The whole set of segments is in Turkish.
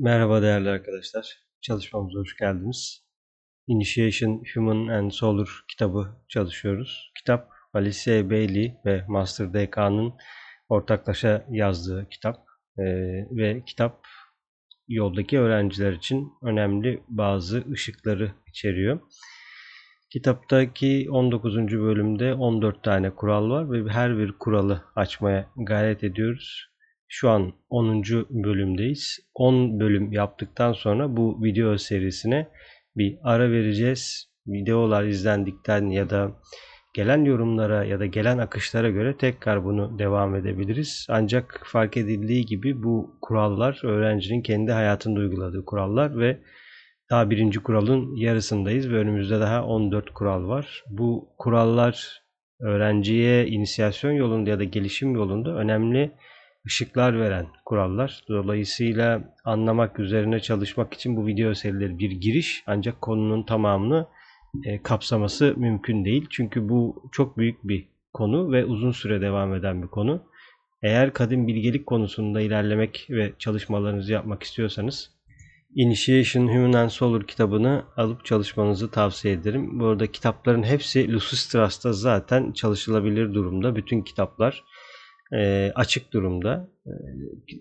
Merhaba değerli arkadaşlar. Çalışmamıza hoş geldiniz. Initiation Human and Solar kitabı çalışıyoruz. Kitap Alice Bailey ve Master DK'nın ortaklaşa yazdığı kitap. Ee, ve kitap yoldaki öğrenciler için önemli bazı ışıkları içeriyor. Kitaptaki 19. bölümde 14 tane kural var ve her bir kuralı açmaya gayret ediyoruz. Şu an 10. bölümdeyiz. 10 bölüm yaptıktan sonra bu video serisine bir ara vereceğiz. Videolar izlendikten ya da gelen yorumlara ya da gelen akışlara göre tekrar bunu devam edebiliriz. Ancak fark edildiği gibi bu kurallar öğrencinin kendi hayatında uyguladığı kurallar ve daha birinci kuralın yarısındayız ve önümüzde daha 14 kural var. Bu kurallar öğrenciye inisiyasyon yolunda ya da gelişim yolunda önemli ışıklar veren kurallar. Dolayısıyla anlamak üzerine çalışmak için bu video serileri bir giriş ancak konunun tamamını e, kapsaması mümkün değil. Çünkü bu çok büyük bir konu ve uzun süre devam eden bir konu. Eğer kadın bilgelik konusunda ilerlemek ve çalışmalarınızı yapmak istiyorsanız Initiation Human and Solar kitabını alıp çalışmanızı tavsiye ederim. Bu arada kitapların hepsi Lucis Trust'ta zaten çalışılabilir durumda. Bütün kitaplar e, açık durumda. E,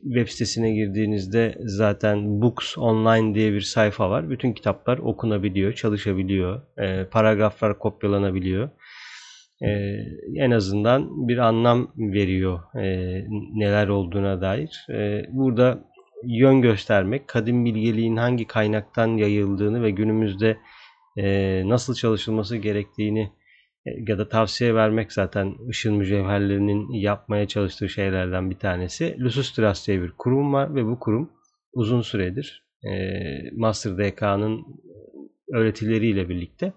web sitesine girdiğinizde zaten Books Online diye bir sayfa var. Bütün kitaplar okunabiliyor, çalışabiliyor. E, paragraflar kopyalanabiliyor. E, en azından bir anlam veriyor e, neler olduğuna dair. E, burada yön göstermek, kadim bilgeliğin hangi kaynaktan yayıldığını ve günümüzde e, nasıl çalışılması gerektiğini ya da tavsiye vermek zaten ışın mücevherlerinin yapmaya çalıştığı şeylerden bir tanesi. Lusus Trust diye bir kurum var ve bu kurum uzun süredir e, Master DK'nın öğretileriyle birlikte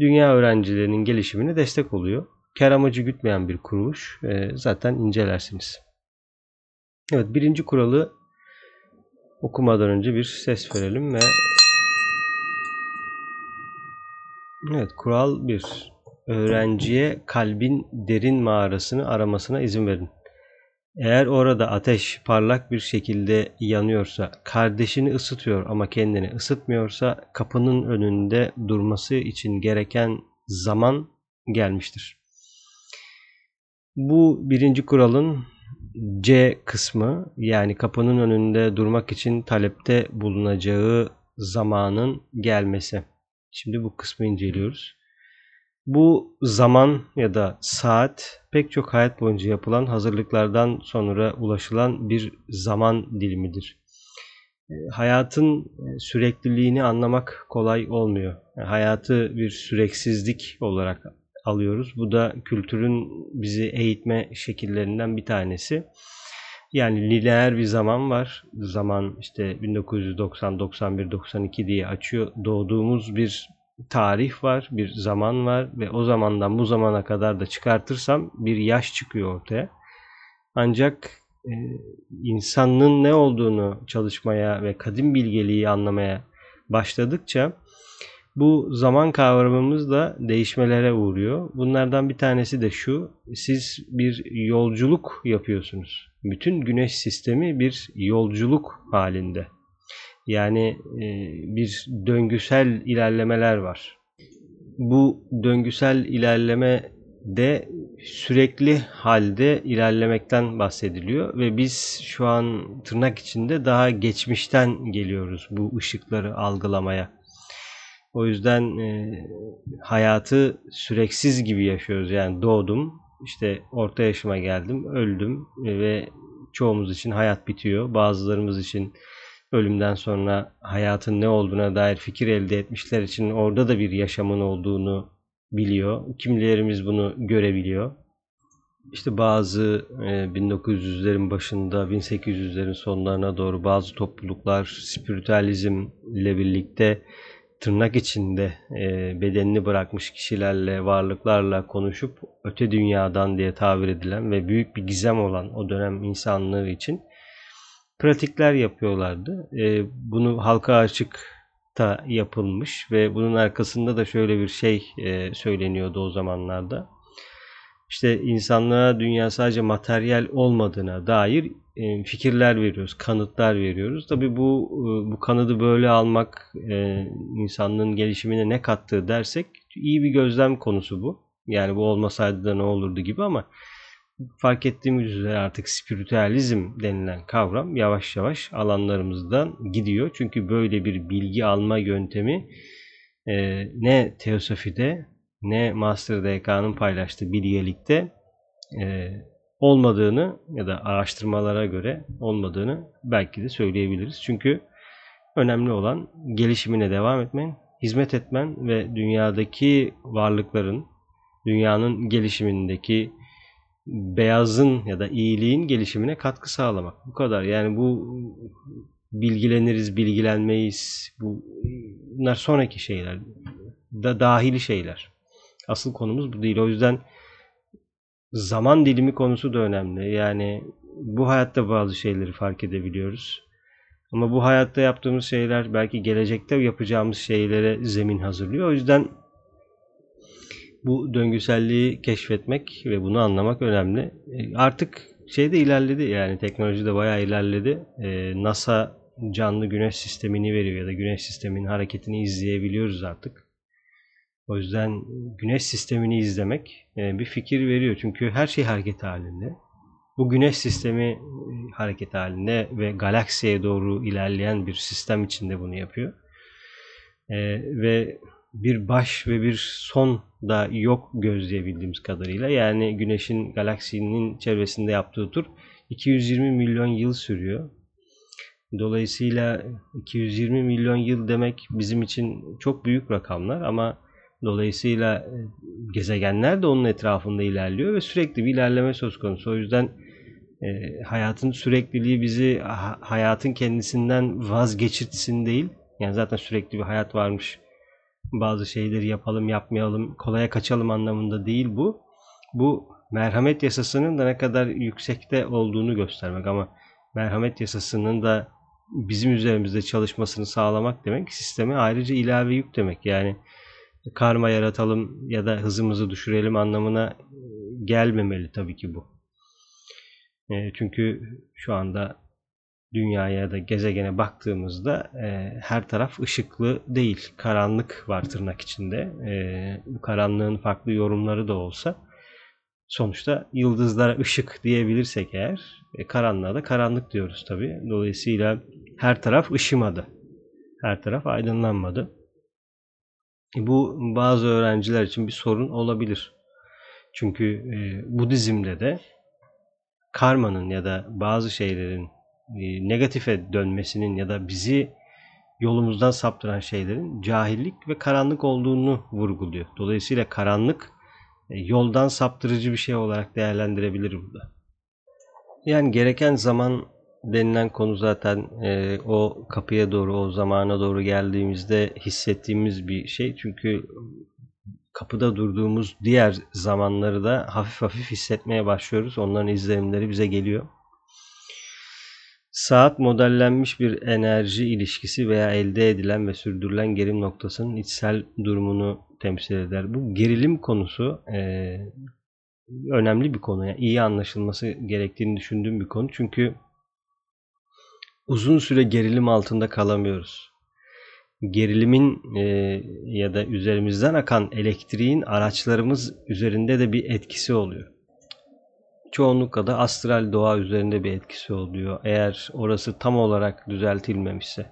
dünya öğrencilerinin gelişimine destek oluyor. Kar amacı gütmeyen bir kuruluş. E, zaten incelersiniz. Evet birinci kuralı okumadan önce bir ses verelim ve Evet kural 1 öğrenciye kalbin derin mağarasını aramasına izin verin. Eğer orada ateş parlak bir şekilde yanıyorsa, kardeşini ısıtıyor ama kendini ısıtmıyorsa kapının önünde durması için gereken zaman gelmiştir. Bu birinci kuralın C kısmı yani kapının önünde durmak için talepte bulunacağı zamanın gelmesi. Şimdi bu kısmı inceliyoruz. Bu zaman ya da saat pek çok hayat boyunca yapılan hazırlıklardan sonra ulaşılan bir zaman dilimidir. E, hayatın e, sürekliliğini anlamak kolay olmuyor. E, hayatı bir süreksizlik olarak alıyoruz. Bu da kültürün bizi eğitme şekillerinden bir tanesi. Yani lineer bir zaman var. Zaman işte 1990, 91, 92 diye açıyor. Doğduğumuz bir tarih var, bir zaman var ve o zamandan bu zamana kadar da çıkartırsam bir yaş çıkıyor ortaya. Ancak e, insanlığın ne olduğunu çalışmaya ve kadim bilgeliği anlamaya başladıkça bu zaman kavramımız da değişmelere uğruyor. Bunlardan bir tanesi de şu. Siz bir yolculuk yapıyorsunuz. Bütün güneş sistemi bir yolculuk halinde. Yani e, bir döngüsel ilerlemeler var. Bu döngüsel ilerleme de sürekli halde ilerlemekten bahsediliyor ve biz şu an tırnak içinde daha geçmişten geliyoruz bu ışıkları algılamaya. O yüzden e, hayatı süreksiz gibi yaşıyoruz. Yani doğdum, işte orta yaşıma geldim, öldüm ve çoğumuz için hayat bitiyor. Bazılarımız için ölümden sonra hayatın ne olduğuna dair fikir elde etmişler için orada da bir yaşamın olduğunu biliyor. Kimilerimiz bunu görebiliyor. İşte bazı 1900'lerin e, başında 1800'lerin sonlarına doğru bazı topluluklar spiritüalizm ile birlikte tırnak içinde e, bedenini bırakmış kişilerle, varlıklarla konuşup öte dünyadan diye tabir edilen ve büyük bir gizem olan o dönem insanlığı için pratikler yapıyorlardı. E, bunu halka açık da yapılmış ve bunun arkasında da şöyle bir şey e, söyleniyordu o zamanlarda. işte insanlığa dünya sadece materyal olmadığına dair e, fikirler veriyoruz, kanıtlar veriyoruz. Tabi bu e, bu kanıdı böyle almak e, insanlığın gelişimine ne kattığı dersek iyi bir gözlem konusu bu. Yani bu olmasaydı da ne olurdu gibi ama fark ettiğimiz üzere artık spiritüalizm denilen kavram yavaş yavaş alanlarımızdan gidiyor. Çünkü böyle bir bilgi alma yöntemi e, ne teosofide ne Master DK'nın paylaştığı bilgelikte e, olmadığını ya da araştırmalara göre olmadığını belki de söyleyebiliriz. Çünkü önemli olan gelişimine devam etmen, hizmet etmen ve dünyadaki varlıkların, dünyanın gelişimindeki beyazın ya da iyiliğin gelişimine katkı sağlamak. Bu kadar. Yani bu bilgileniriz, bilgilenmeyiz. Bu bunlar sonraki şeyler. Da dahili şeyler. Asıl konumuz bu değil. O yüzden zaman dilimi konusu da önemli. Yani bu hayatta bazı şeyleri fark edebiliyoruz. Ama bu hayatta yaptığımız şeyler belki gelecekte yapacağımız şeylere zemin hazırlıyor. O yüzden bu döngüselliği keşfetmek ve bunu anlamak önemli. E, artık şey de ilerledi yani teknoloji de bayağı ilerledi. E, NASA canlı güneş sistemini veriyor ya da güneş sisteminin hareketini izleyebiliyoruz artık. O yüzden güneş sistemini izlemek e, bir fikir veriyor. Çünkü her şey hareket halinde. Bu güneş sistemi hareket halinde ve galaksiye doğru ilerleyen bir sistem içinde bunu yapıyor. Ve bir baş ve bir son da yok gözleyebildiğimiz kadarıyla. Yani Güneş'in galaksinin çevresinde yaptığı tur 220 milyon yıl sürüyor. Dolayısıyla 220 milyon yıl demek bizim için çok büyük rakamlar ama dolayısıyla e, gezegenler de onun etrafında ilerliyor ve sürekli bir ilerleme söz konusu. O yüzden e, hayatın sürekliliği bizi hayatın kendisinden vazgeçirtsin değil. Yani zaten sürekli bir hayat varmış bazı şeyleri yapalım yapmayalım kolaya kaçalım anlamında değil bu. Bu merhamet yasasının da ne kadar yüksekte olduğunu göstermek ama merhamet yasasının da bizim üzerimizde çalışmasını sağlamak demek sisteme ayrıca ilave yük demek. Yani karma yaratalım ya da hızımızı düşürelim anlamına gelmemeli tabii ki bu. E, çünkü şu anda dünyaya da gezegene baktığımızda e, her taraf ışıklı değil. Karanlık var tırnak içinde. E, bu karanlığın farklı yorumları da olsa sonuçta yıldızlara ışık diyebilirsek eğer e, karanlığa da karanlık diyoruz tabi. Dolayısıyla her taraf ışımadı. Her taraf aydınlanmadı. E, bu bazı öğrenciler için bir sorun olabilir. Çünkü e, Budizm'de de karmanın ya da bazı şeylerin negatife dönmesinin ya da bizi yolumuzdan saptıran şeylerin cahillik ve karanlık olduğunu vurguluyor. Dolayısıyla karanlık e, yoldan saptırıcı bir şey olarak değerlendirebilirim burada. Yani gereken zaman denilen konu zaten e, o kapıya doğru, o zamana doğru geldiğimizde hissettiğimiz bir şey. Çünkü kapıda durduğumuz diğer zamanları da hafif hafif hissetmeye başlıyoruz. Onların izlenimleri bize geliyor. Saat modellenmiş bir enerji ilişkisi veya elde edilen ve sürdürülen gerilim noktasının içsel durumunu temsil eder. Bu gerilim konusu e, önemli bir konu. Yani iyi anlaşılması gerektiğini düşündüğüm bir konu. Çünkü uzun süre gerilim altında kalamıyoruz. Gerilimin e, ya da üzerimizden akan elektriğin araçlarımız üzerinde de bir etkisi oluyor çoğunlukla da astral doğa üzerinde bir etkisi oluyor. Eğer orası tam olarak düzeltilmemişse.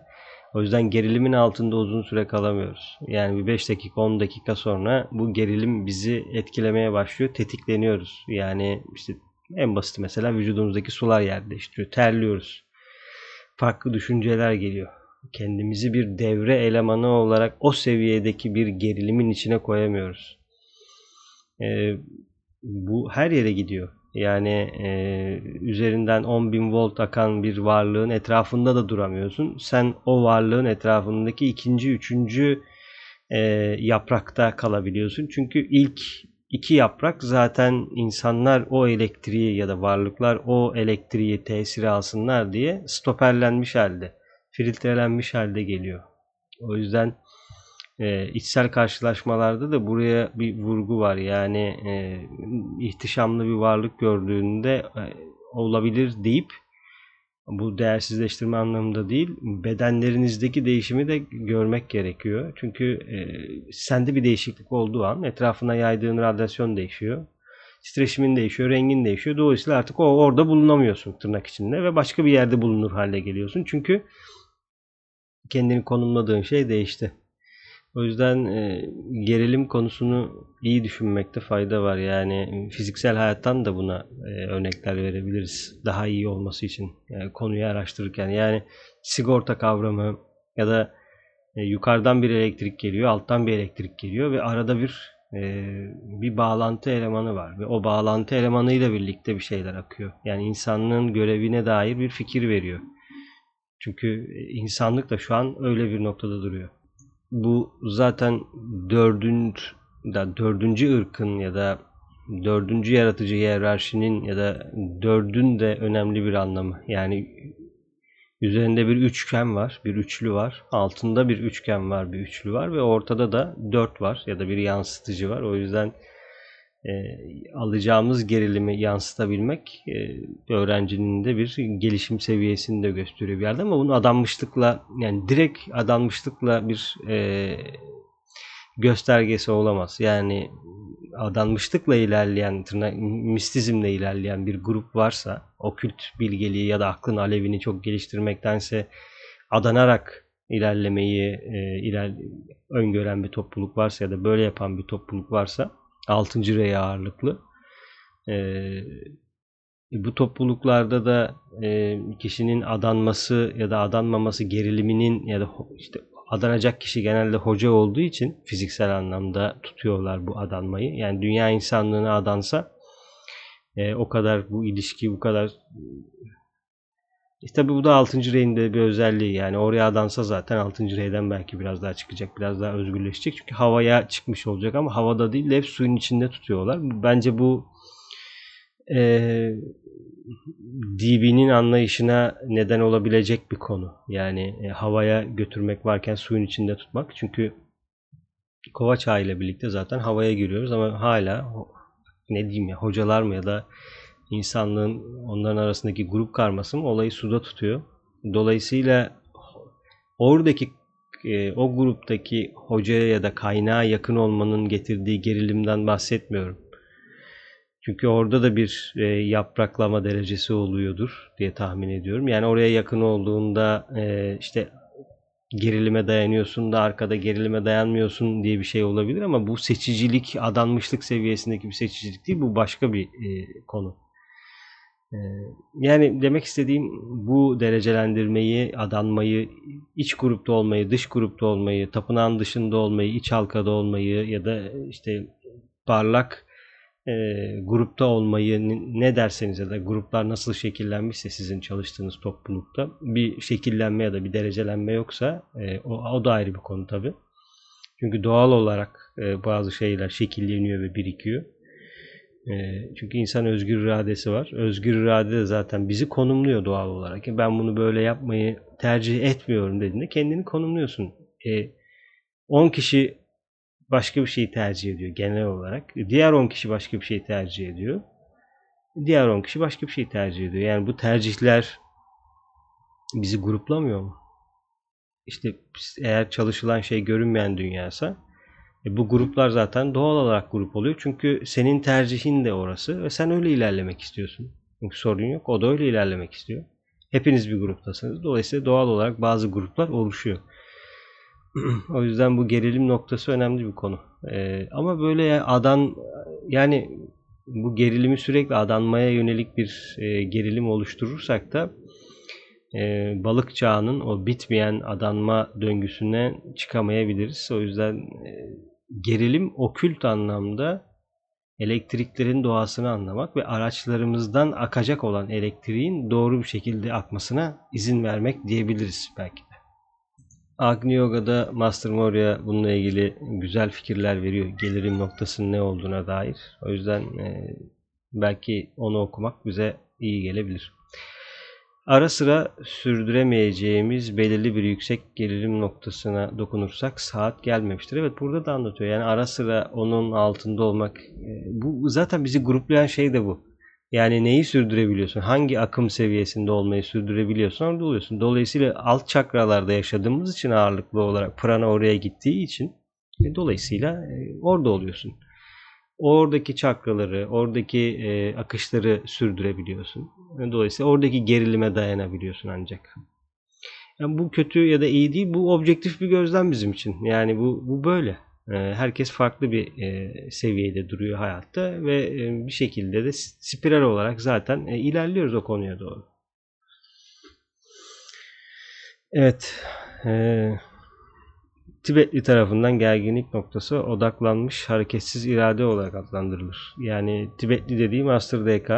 O yüzden gerilimin altında uzun süre kalamıyoruz. Yani bir 5 dakika 10 dakika sonra bu gerilim bizi etkilemeye başlıyor. Tetikleniyoruz. Yani işte en basit mesela vücudumuzdaki sular yer değiştiriyor. Terliyoruz. Farklı düşünceler geliyor. Kendimizi bir devre elemanı olarak o seviyedeki bir gerilimin içine koyamıyoruz. Ee, bu her yere gidiyor. Yani e, üzerinden 10.000 volt akan bir varlığın etrafında da duramıyorsun. Sen o varlığın etrafındaki ikinci, üçüncü e, yaprakta kalabiliyorsun. Çünkü ilk iki yaprak zaten insanlar o elektriği ya da varlıklar o elektriği tesiri alsınlar diye stoperlenmiş halde, filtrelenmiş halde geliyor. O yüzden e, içsel karşılaşmalarda da buraya bir vurgu var. Yani e, ihtişamlı bir varlık gördüğünde e, olabilir deyip bu değersizleştirme anlamında değil, bedenlerinizdeki değişimi de görmek gerekiyor. Çünkü e, sende bir değişiklik olduğu an etrafına yaydığın radyasyon değişiyor. Titreşimin değişiyor, rengin değişiyor. Dolayısıyla artık o orada bulunamıyorsun tırnak içinde ve başka bir yerde bulunur hale geliyorsun. Çünkü kendini konumladığın şey değişti. O yüzden e, gerilim konusunu iyi düşünmekte fayda var. Yani fiziksel hayattan da buna e, örnekler verebiliriz. Daha iyi olması için yani konuyu araştırırken. Yani sigorta kavramı ya da e, yukarıdan bir elektrik geliyor, alttan bir elektrik geliyor ve arada bir e, bir bağlantı elemanı var ve o bağlantı elemanıyla birlikte bir şeyler akıyor. Yani insanlığın görevine dair bir fikir veriyor. Çünkü insanlık da şu an öyle bir noktada duruyor bu zaten dördüncü, da dördüncü ırkın ya da dördüncü yaratıcı hiyerarşinin ya da dördün de önemli bir anlamı. Yani üzerinde bir üçgen var, bir üçlü var. Altında bir üçgen var, bir üçlü var ve ortada da dört var ya da bir yansıtıcı var. O yüzden e, alacağımız gerilimi yansıtabilmek e, öğrencinin de bir gelişim seviyesini de gösteriyor bir yerde ama bunu adanmışlıkla yani direkt adanmışlıkla bir e, göstergesi olamaz. Yani adanmışlıkla ilerleyen, tırnak, mistizmle ilerleyen bir grup varsa, okült bilgeliği ya da aklın alevini çok geliştirmektense adanarak ilerlemeyi e, iler, öngören bir topluluk varsa ya da böyle yapan bir topluluk varsa 6. rey ağırlıklı. Ee, bu topluluklarda da e, kişinin adanması ya da adanmaması geriliminin ya da işte adanacak kişi genelde hoca olduğu için fiziksel anlamda tutuyorlar bu adanmayı. Yani dünya insanlığına adansa e, o kadar bu ilişki bu kadar işte bu da 6. reyin de bir özelliği. Yani oraya adansa zaten 6. reyden belki biraz daha çıkacak. Biraz daha özgürleşecek. Çünkü havaya çıkmış olacak ama havada değil hep suyun içinde tutuyorlar. Bence bu e, DB'nin anlayışına neden olabilecek bir konu. Yani e, havaya götürmek varken suyun içinde tutmak. Çünkü kova çağı ile birlikte zaten havaya giriyoruz ama hala ne diyeyim ya hocalar mı ya da insanlığın onların arasındaki grup karması mı olayı suda tutuyor. Dolayısıyla oradaki e, o gruptaki hocaya ya da kaynağa yakın olmanın getirdiği gerilimden bahsetmiyorum. Çünkü orada da bir e, yapraklama derecesi oluyordur diye tahmin ediyorum. Yani oraya yakın olduğunda e, işte gerilime dayanıyorsun da arkada gerilime dayanmıyorsun diye bir şey olabilir ama bu seçicilik, adanmışlık seviyesindeki bir seçicilik değil. Bu başka bir konu. Ee, yani demek istediğim bu derecelendirmeyi, adanmayı, iç grupta olmayı, dış grupta olmayı, tapınağın dışında olmayı, iç halkada olmayı ya da işte parlak e, grupta olmayı ne derseniz ya da gruplar nasıl şekillenmişse sizin çalıştığınız toplulukta bir şekillenme ya da bir derecelenme yoksa e, o, o da ayrı bir konu tabi. Çünkü doğal olarak e, bazı şeyler şekilleniyor ve birikiyor. Ee, çünkü insan özgür iradesi var. Özgür irade de zaten bizi konumluyor doğal olarak. Ben bunu böyle yapmayı tercih etmiyorum dediğinde kendini konumluyorsun. 10 e, kişi başka bir şeyi tercih ediyor genel olarak. Diğer 10 kişi başka bir şeyi tercih ediyor. Diğer 10 kişi başka bir şeyi tercih ediyor. Yani bu tercihler bizi gruplamıyor mu? İşte eğer çalışılan şey görünmeyen dünyasa e bu gruplar zaten doğal olarak grup oluyor. Çünkü senin tercihin de orası ve sen öyle ilerlemek istiyorsun. Çünkü sorun yok. O da öyle ilerlemek istiyor. Hepiniz bir gruptasınız. Dolayısıyla doğal olarak bazı gruplar oluşuyor. o yüzden bu gerilim noktası önemli bir konu. Ee, ama böyle adan yani bu gerilimi sürekli adanmaya yönelik bir e, gerilim oluşturursak da e, balık çağının o bitmeyen adanma döngüsüne çıkamayabiliriz. O yüzden e, gerilim okült anlamda elektriklerin doğasını anlamak ve araçlarımızdan akacak olan elektriğin doğru bir şekilde akmasına izin vermek diyebiliriz belki de. Agni Yoga'da Master Moria bununla ilgili güzel fikirler veriyor. Gelirim noktasının ne olduğuna dair. O yüzden e, belki onu okumak bize iyi gelebilir. Ara sıra sürdüremeyeceğimiz belirli bir yüksek gerilim noktasına dokunursak saat gelmemiştir. Evet burada da anlatıyor. Yani ara sıra onun altında olmak e, bu zaten bizi gruplayan şey de bu. Yani neyi sürdürebiliyorsun? Hangi akım seviyesinde olmayı sürdürebiliyorsun? Orada oluyorsun. Dolayısıyla alt çakralarda yaşadığımız için ağırlıklı olarak prana oraya gittiği için e, dolayısıyla e, orada oluyorsun. Oradaki çakraları, oradaki e, akışları sürdürebiliyorsun. Dolayısıyla oradaki gerilime dayanabiliyorsun ancak. Yani bu kötü ya da iyi değil. Bu objektif bir gözlem bizim için. Yani bu, bu böyle. Ee, herkes farklı bir e, seviyede duruyor hayatta ve e, bir şekilde de spiral olarak zaten e, ilerliyoruz o konuya doğru. Evet. Tibetli tarafından gerginlik noktası odaklanmış hareketsiz irade olarak adlandırılır. Yani Tibetli dediği Master DK.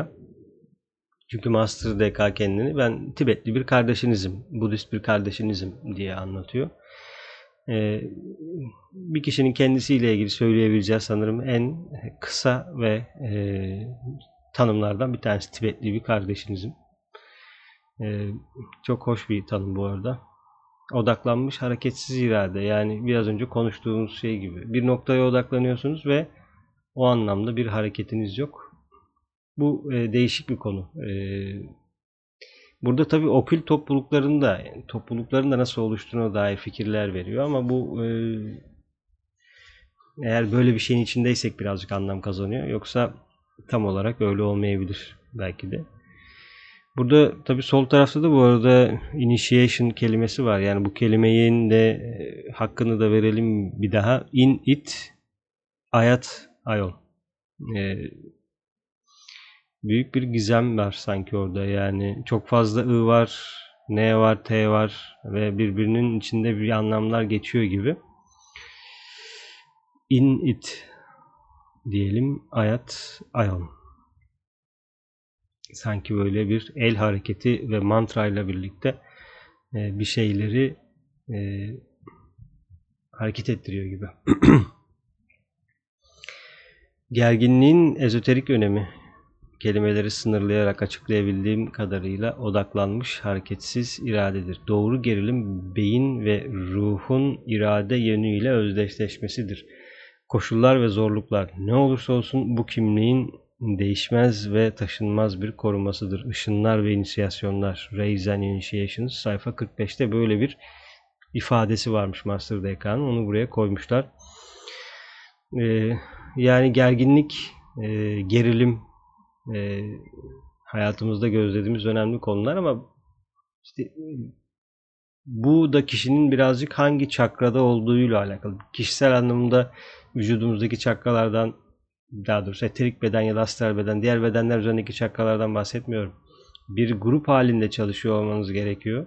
Çünkü Master DK kendini ben Tibetli bir kardeşinizim, Budist bir kardeşinizim diye anlatıyor. Ee, bir kişinin kendisiyle ilgili söyleyebileceği sanırım en kısa ve e, tanımlardan bir tanesi Tibetli bir kardeşinizim. Ee, çok hoş bir tanım bu arada. Odaklanmış hareketsiz irade yani biraz önce konuştuğumuz şey gibi. Bir noktaya odaklanıyorsunuz ve o anlamda bir hareketiniz yok. Bu e, değişik bir konu. E, Burada tabii okül toplulukların da yani toplulukların nasıl oluştuğuna dair fikirler veriyor ama bu e, eğer böyle bir şeyin içindeysek birazcık anlam kazanıyor. Yoksa tam olarak öyle olmayabilir belki de. Burada tabii sol tarafta da bu arada initiation kelimesi var. Yani bu kelimenin de e, hakkını da verelim bir daha. In it ayat ayon. E, büyük bir gizem var sanki orada. Yani çok fazla ı var, n var, t var ve birbirinin içinde bir anlamlar geçiyor gibi. In it diyelim ayat ayon. Sanki böyle bir el hareketi ve mantra ile birlikte e, bir şeyleri e, hareket ettiriyor gibi. Gerginliğin ezoterik önemi kelimeleri sınırlayarak açıklayabildiğim kadarıyla odaklanmış hareketsiz iradedir. Doğru gerilim beyin ve ruhun irade yönüyle özdeşleşmesidir. Koşullar ve zorluklar ne olursa olsun bu kimliğin değişmez ve taşınmaz bir korumasıdır. Işınlar ve inisiyasyonlar, Rays and Initiations sayfa 45'te böyle bir ifadesi varmış Master DK'nın. Onu buraya koymuşlar. Ee, yani gerginlik, e, gerilim, e, hayatımızda gözlediğimiz önemli konular ama işte bu da kişinin birazcık hangi çakrada olduğuyla alakalı. Kişisel anlamda vücudumuzdaki çakralardan daha doğrusu eterik beden ya da astral beden, diğer bedenler üzerindeki çakralardan bahsetmiyorum. Bir grup halinde çalışıyor olmanız gerekiyor.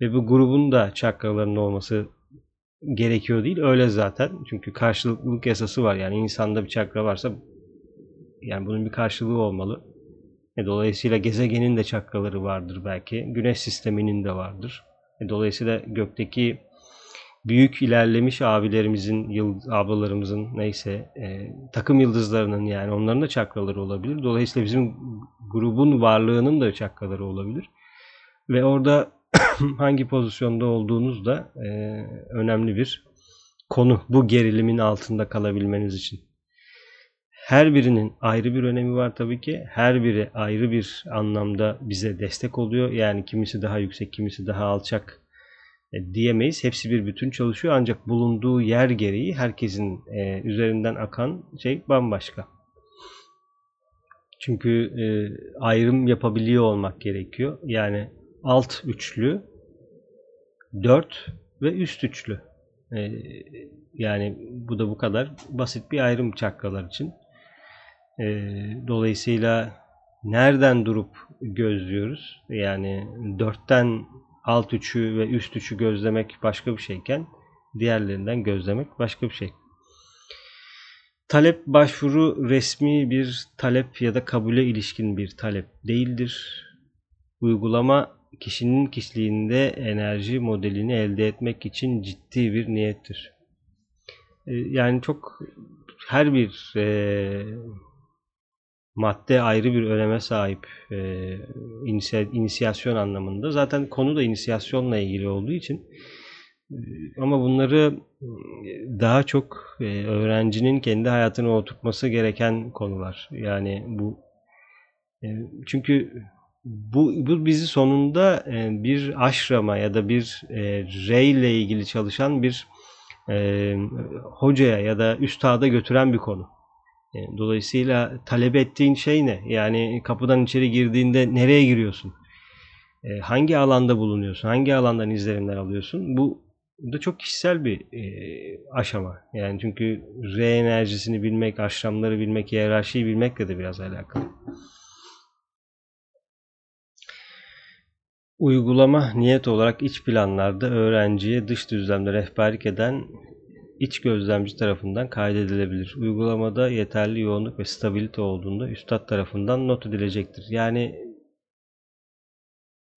Ve bu grubun da çakralarının olması gerekiyor değil. Öyle zaten. Çünkü karşılıklılık yasası var. Yani insanda bir çakra varsa yani bunun bir karşılığı olmalı. E, dolayısıyla gezegenin de çakraları vardır belki. Güneş sisteminin de vardır. E, dolayısıyla gökteki büyük ilerlemiş abilerimizin, yıldız, ablalarımızın neyse e, takım yıldızlarının yani onların da çakraları olabilir. Dolayısıyla bizim grubun varlığının da çakraları olabilir. Ve orada hangi pozisyonda olduğunuz da e, önemli bir konu. Bu gerilimin altında kalabilmeniz için. Her birinin ayrı bir önemi var tabii ki. Her biri ayrı bir anlamda bize destek oluyor. Yani kimisi daha yüksek, kimisi daha alçak diyemeyiz. Hepsi bir bütün çalışıyor ancak bulunduğu yer gereği herkesin e, üzerinden akan şey bambaşka. Çünkü e, ayrım yapabiliyor olmak gerekiyor. Yani alt üçlü, dört ve üst üçlü. E, yani bu da bu kadar basit bir ayrım çakralar için. E, dolayısıyla nereden durup gözlüyoruz? Yani dörtten alt üçü ve üst üçü gözlemek başka bir şeyken diğerlerinden gözlemek başka bir şey. Talep başvuru resmi bir talep ya da kabule ilişkin bir talep değildir. Uygulama kişinin kişiliğinde enerji modelini elde etmek için ciddi bir niyettir. E, yani çok her bir e, madde ayrı bir öneme sahip e, inisiyasyon anlamında. Zaten konu da inisiyasyonla ilgili olduğu için e, ama bunları daha çok e, öğrencinin kendi hayatına oturtması gereken konular. Yani bu e, çünkü bu, bu bizi sonunda e, bir aşrama ya da bir e, rey ile ilgili çalışan bir e, hocaya ya da üstada götüren bir konu. E, dolayısıyla talep ettiğin şey ne? Yani kapıdan içeri girdiğinde nereye giriyorsun? E, hangi alanda bulunuyorsun? Hangi alandan izlenimler alıyorsun? Bu da çok kişisel bir e, aşama. Yani çünkü R enerjisini bilmek, aşramları bilmek, hiyerarşiyi bilmekle de biraz alakalı. Uygulama niyet olarak iç planlarda öğrenciye dış düzlemde rehberlik eden iç gözlemci tarafından kaydedilebilir. Uygulamada yeterli yoğunluk ve stabilite olduğunda üstad tarafından not edilecektir. Yani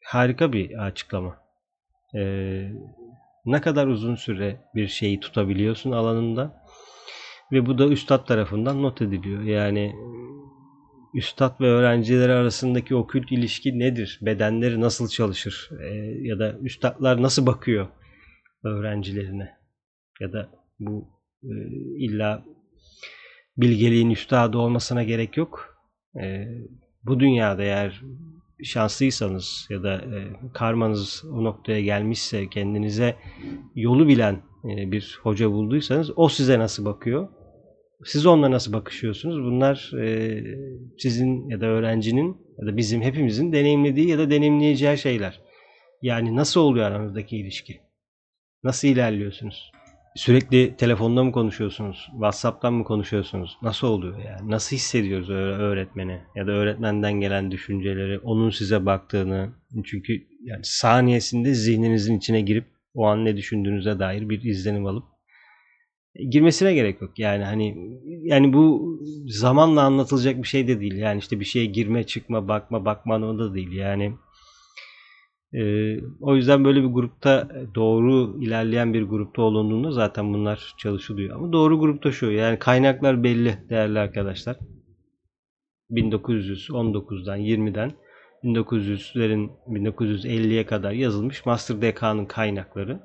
harika bir açıklama. Ee, ne kadar uzun süre bir şeyi tutabiliyorsun alanında ve bu da üstad tarafından not ediliyor. Yani üstad ve öğrencileri arasındaki okült ilişki nedir? Bedenleri nasıl çalışır? Ee, ya da üstadlar nasıl bakıyor öğrencilerine? Ya da bu e, illa bilgeliğin üstadı olmasına gerek yok. E, bu dünyada eğer şanslıysanız ya da e, karmanız o noktaya gelmişse kendinize yolu bilen e, bir hoca bulduysanız o size nasıl bakıyor? Siz onunla nasıl bakışıyorsunuz? Bunlar e, sizin ya da öğrencinin ya da bizim hepimizin deneyimlediği ya da deneyimleyeceği şeyler. Yani nasıl oluyor aranızdaki ilişki? Nasıl ilerliyorsunuz? Sürekli telefonda mı konuşuyorsunuz? WhatsApp'tan mı konuşuyorsunuz? Nasıl oluyor yani? Nasıl hissediyoruz öğretmeni ya da öğretmenden gelen düşünceleri, onun size baktığını? Çünkü yani saniyesinde zihninizin içine girip o an ne düşündüğünüze dair bir izlenim alıp girmesine gerek yok. Yani hani yani bu zamanla anlatılacak bir şey de değil. Yani işte bir şeye girme, çıkma, bakma, bakma da değil. Yani ee, o yüzden böyle bir grupta doğru ilerleyen bir grupta olunduğunda zaten bunlar çalışılıyor. Ama doğru grupta şu yani kaynaklar belli değerli arkadaşlar. 1919'dan 20'den 1900'lerin 1950'ye kadar yazılmış Master DK'nın kaynakları.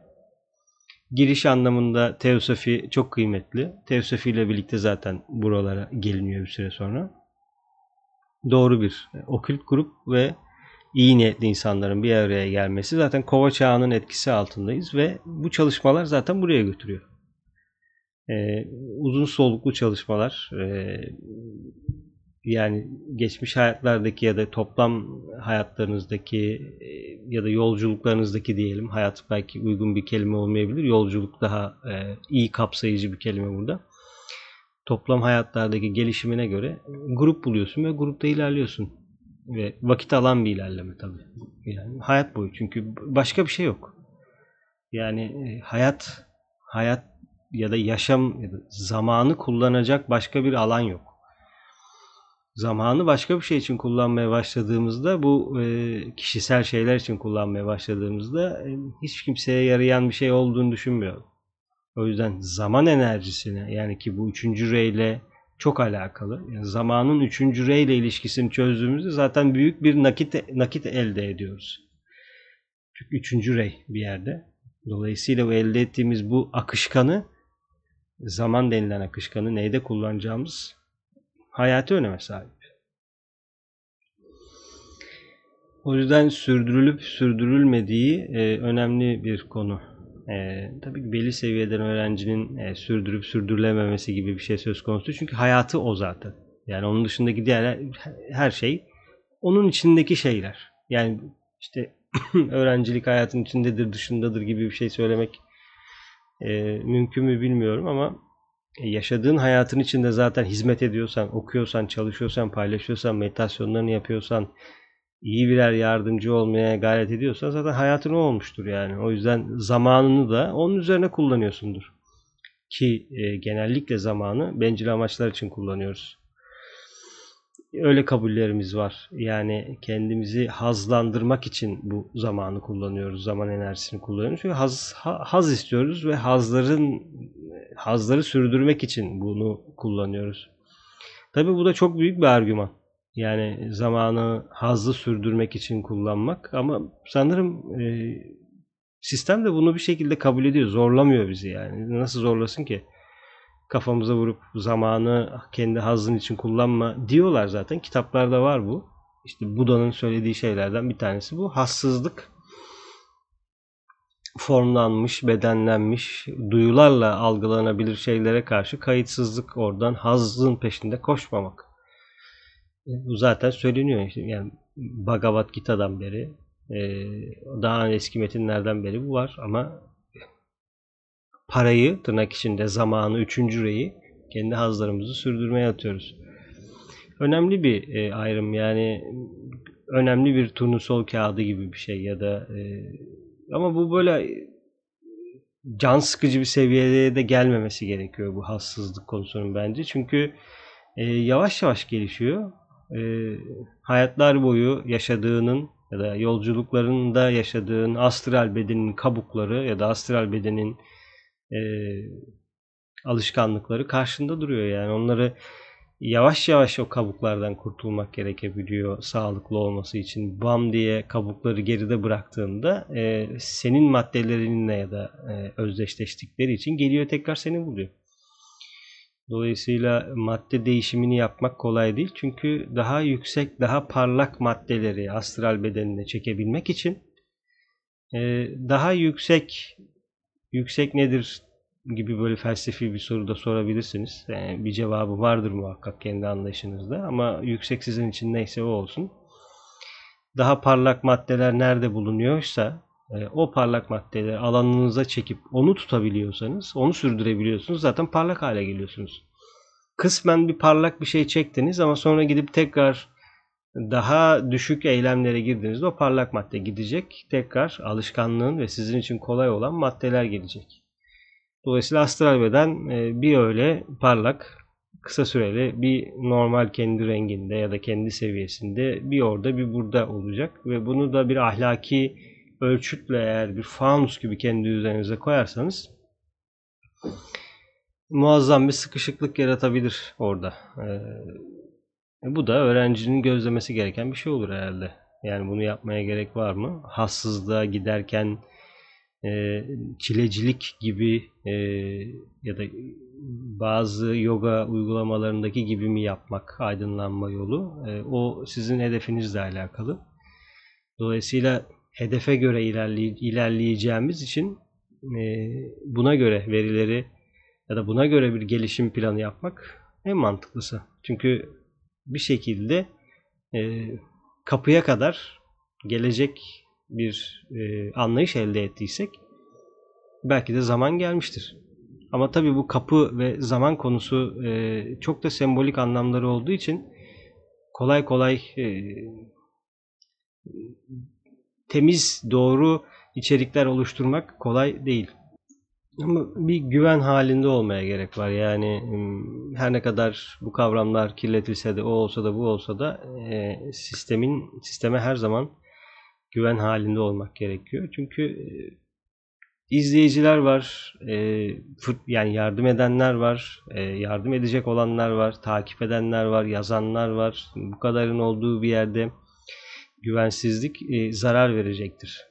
Giriş anlamında Teosofi çok kıymetli. Teosofi ile birlikte zaten buralara geliniyor bir süre sonra. Doğru bir okült grup ve iyi niyetli insanların bir araya gelmesi zaten kova çağının etkisi altındayız ve bu çalışmalar zaten buraya götürüyor. Ee, uzun soluklu çalışmalar e, yani geçmiş hayatlardaki ya da toplam hayatlarınızdaki e, ya da yolculuklarınızdaki diyelim hayat belki uygun bir kelime olmayabilir yolculuk daha e, iyi kapsayıcı bir kelime burada toplam hayatlardaki gelişimine göre grup buluyorsun ve grupta ilerliyorsun ve vakit alan bir ilerleme tabii. Yani hayat boyu çünkü başka bir şey yok. Yani e, hayat hayat ya da yaşam ya da zamanı kullanacak başka bir alan yok. Zamanı başka bir şey için kullanmaya başladığımızda bu e, kişisel şeyler için kullanmaya başladığımızda e, hiç kimseye yarayan bir şey olduğunu düşünmüyorum. O yüzden zaman enerjisine yani ki bu üçüncü reyle çok alakalı. Yani zamanın üçüncü rey ile ilişkisini çözdüğümüzde zaten büyük bir nakit nakit elde ediyoruz. Çünkü üçüncü rey bir yerde. Dolayısıyla bu elde ettiğimiz bu akışkanı zaman denilen akışkanı neyde kullanacağımız hayati öneme sahip. O yüzden sürdürülüp sürdürülmediği e, önemli bir konu. E, tabii ki belli seviyeden öğrencinin e, sürdürüp sürdürülememesi gibi bir şey söz konusu. Çünkü hayatı o zaten. Yani onun dışındaki diğer her şey onun içindeki şeyler. Yani işte öğrencilik hayatın içindedir, dışındadır gibi bir şey söylemek e, mümkün mü bilmiyorum ama e, yaşadığın hayatın içinde zaten hizmet ediyorsan, okuyorsan, çalışıyorsan, paylaşıyorsan, meditasyonlarını yapıyorsan, iyi birer yardımcı olmaya gayret ediyorsan zaten hayatın o olmuştur yani. O yüzden zamanını da onun üzerine kullanıyorsundur. Ki e, genellikle zamanı bencil amaçlar için kullanıyoruz. Öyle kabullerimiz var. Yani kendimizi hazlandırmak için bu zamanı kullanıyoruz. Zaman enerjisini kullanıyoruz. Çünkü haz, haz istiyoruz ve hazların hazları sürdürmek için bunu kullanıyoruz. Tabii bu da çok büyük bir argüman. Yani zamanı hızlı sürdürmek için kullanmak ama sanırım e, sistem de bunu bir şekilde kabul ediyor. Zorlamıyor bizi yani. Nasıl zorlasın ki? Kafamıza vurup zamanı kendi hazın için kullanma diyorlar zaten. Kitaplarda var bu. İşte Buda'nın söylediği şeylerden bir tanesi bu. Hassızlık formlanmış, bedenlenmiş, duyularla algılanabilir şeylere karşı kayıtsızlık oradan hazın peşinde koşmamak. E, bu zaten söyleniyor. İşte yani Bhagavad Gita'dan beri e, daha eski metinlerden beri bu var ama parayı tırnak içinde zamanı üçüncü reyi kendi hazlarımızı sürdürmeye atıyoruz. Önemli bir e, ayrım yani önemli bir turnusol kağıdı gibi bir şey ya da ama bu böyle can sıkıcı bir seviyeye de gelmemesi gerekiyor bu hassızlık konusunun bence. Çünkü e, yavaş yavaş gelişiyor. E, hayatlar boyu yaşadığının ya da yolculuklarında yaşadığın astral bedenin kabukları ya da astral bedenin e, alışkanlıkları karşında duruyor yani onları yavaş yavaş o kabuklardan kurtulmak gerekebiliyor sağlıklı olması için. Bam diye kabukları geride bıraktığında e, senin maddelerinle ya da e, özdeşleştikleri için geliyor tekrar seni buluyor. Dolayısıyla madde değişimini yapmak kolay değil. Çünkü daha yüksek, daha parlak maddeleri astral bedenine çekebilmek için e, daha yüksek yüksek nedir gibi böyle felsefi bir soru da sorabilirsiniz. Yani bir cevabı vardır muhakkak kendi anlayışınızda ama yüksek sizin için neyse o olsun. Daha parlak maddeler nerede bulunuyorsa o parlak maddeleri alanınıza çekip onu tutabiliyorsanız, onu sürdürebiliyorsunuz. Zaten parlak hale geliyorsunuz. Kısmen bir parlak bir şey çektiniz ama sonra gidip tekrar daha düşük eylemlere girdiğinizde o parlak madde gidecek. Tekrar alışkanlığın ve sizin için kolay olan maddeler gelecek. Dolayısıyla astral beden e, bir öyle parlak, kısa süreli bir normal kendi renginde ya da kendi seviyesinde bir orada bir burada olacak ve bunu da bir ahlaki ölçütle eğer bir fanus gibi kendi üzerinize koyarsanız muazzam bir sıkışıklık yaratabilir orada. Ee, bu da öğrencinin gözlemesi gereken bir şey olur herhalde. Yani bunu yapmaya gerek var mı? Hassızlığa giderken e, çilecilik gibi e, ya da bazı yoga uygulamalarındaki gibi mi yapmak aydınlanma yolu e, o sizin hedefinizle alakalı. Dolayısıyla hedefe göre ilerley ilerleyeceğimiz için e, buna göre verileri ya da buna göre bir gelişim planı yapmak en mantıklısı. Çünkü bir şekilde e, kapıya kadar gelecek bir e, anlayış elde ettiysek belki de zaman gelmiştir. Ama tabii bu kapı ve zaman konusu çok da sembolik anlamları olduğu için kolay kolay temiz, doğru içerikler oluşturmak kolay değil. Ama bir güven halinde olmaya gerek var. Yani her ne kadar bu kavramlar kirletilse de o olsa da bu olsa da e, sistemin sisteme her zaman güven halinde olmak gerekiyor. Çünkü e, izleyiciler var, e, yani yardım edenler var, e, yardım edecek olanlar var, takip edenler var, yazanlar var. Bu kadarın olduğu bir yerde güvensizlik zarar verecektir.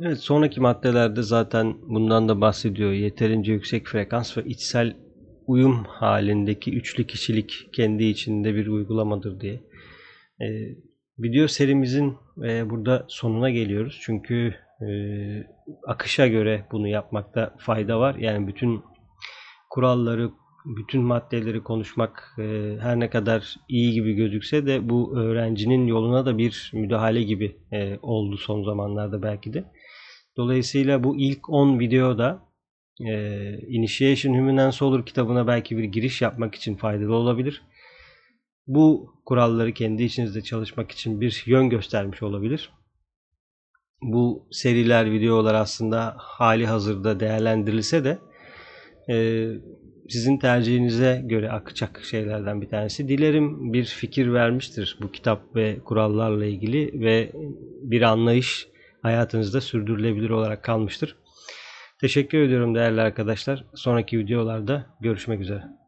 Evet sonraki maddelerde zaten bundan da bahsediyor. Yeterince yüksek frekans ve içsel uyum halindeki üçlü kişilik kendi içinde bir uygulamadır diye. Video serimizin e, burada sonuna geliyoruz. Çünkü e, akışa göre bunu yapmakta fayda var. Yani bütün kuralları, bütün maddeleri konuşmak e, her ne kadar iyi gibi gözükse de bu öğrencinin yoluna da bir müdahale gibi e, oldu son zamanlarda belki de. Dolayısıyla bu ilk 10 videoda e, Initiation Human and Solar kitabına belki bir giriş yapmak için faydalı olabilir bu kuralları kendi içinizde çalışmak için bir yön göstermiş olabilir. Bu seriler, videolar aslında hali hazırda değerlendirilse de e, sizin tercihinize göre akacak şeylerden bir tanesi. Dilerim bir fikir vermiştir bu kitap ve kurallarla ilgili ve bir anlayış hayatınızda sürdürülebilir olarak kalmıştır. Teşekkür ediyorum değerli arkadaşlar. Sonraki videolarda görüşmek üzere.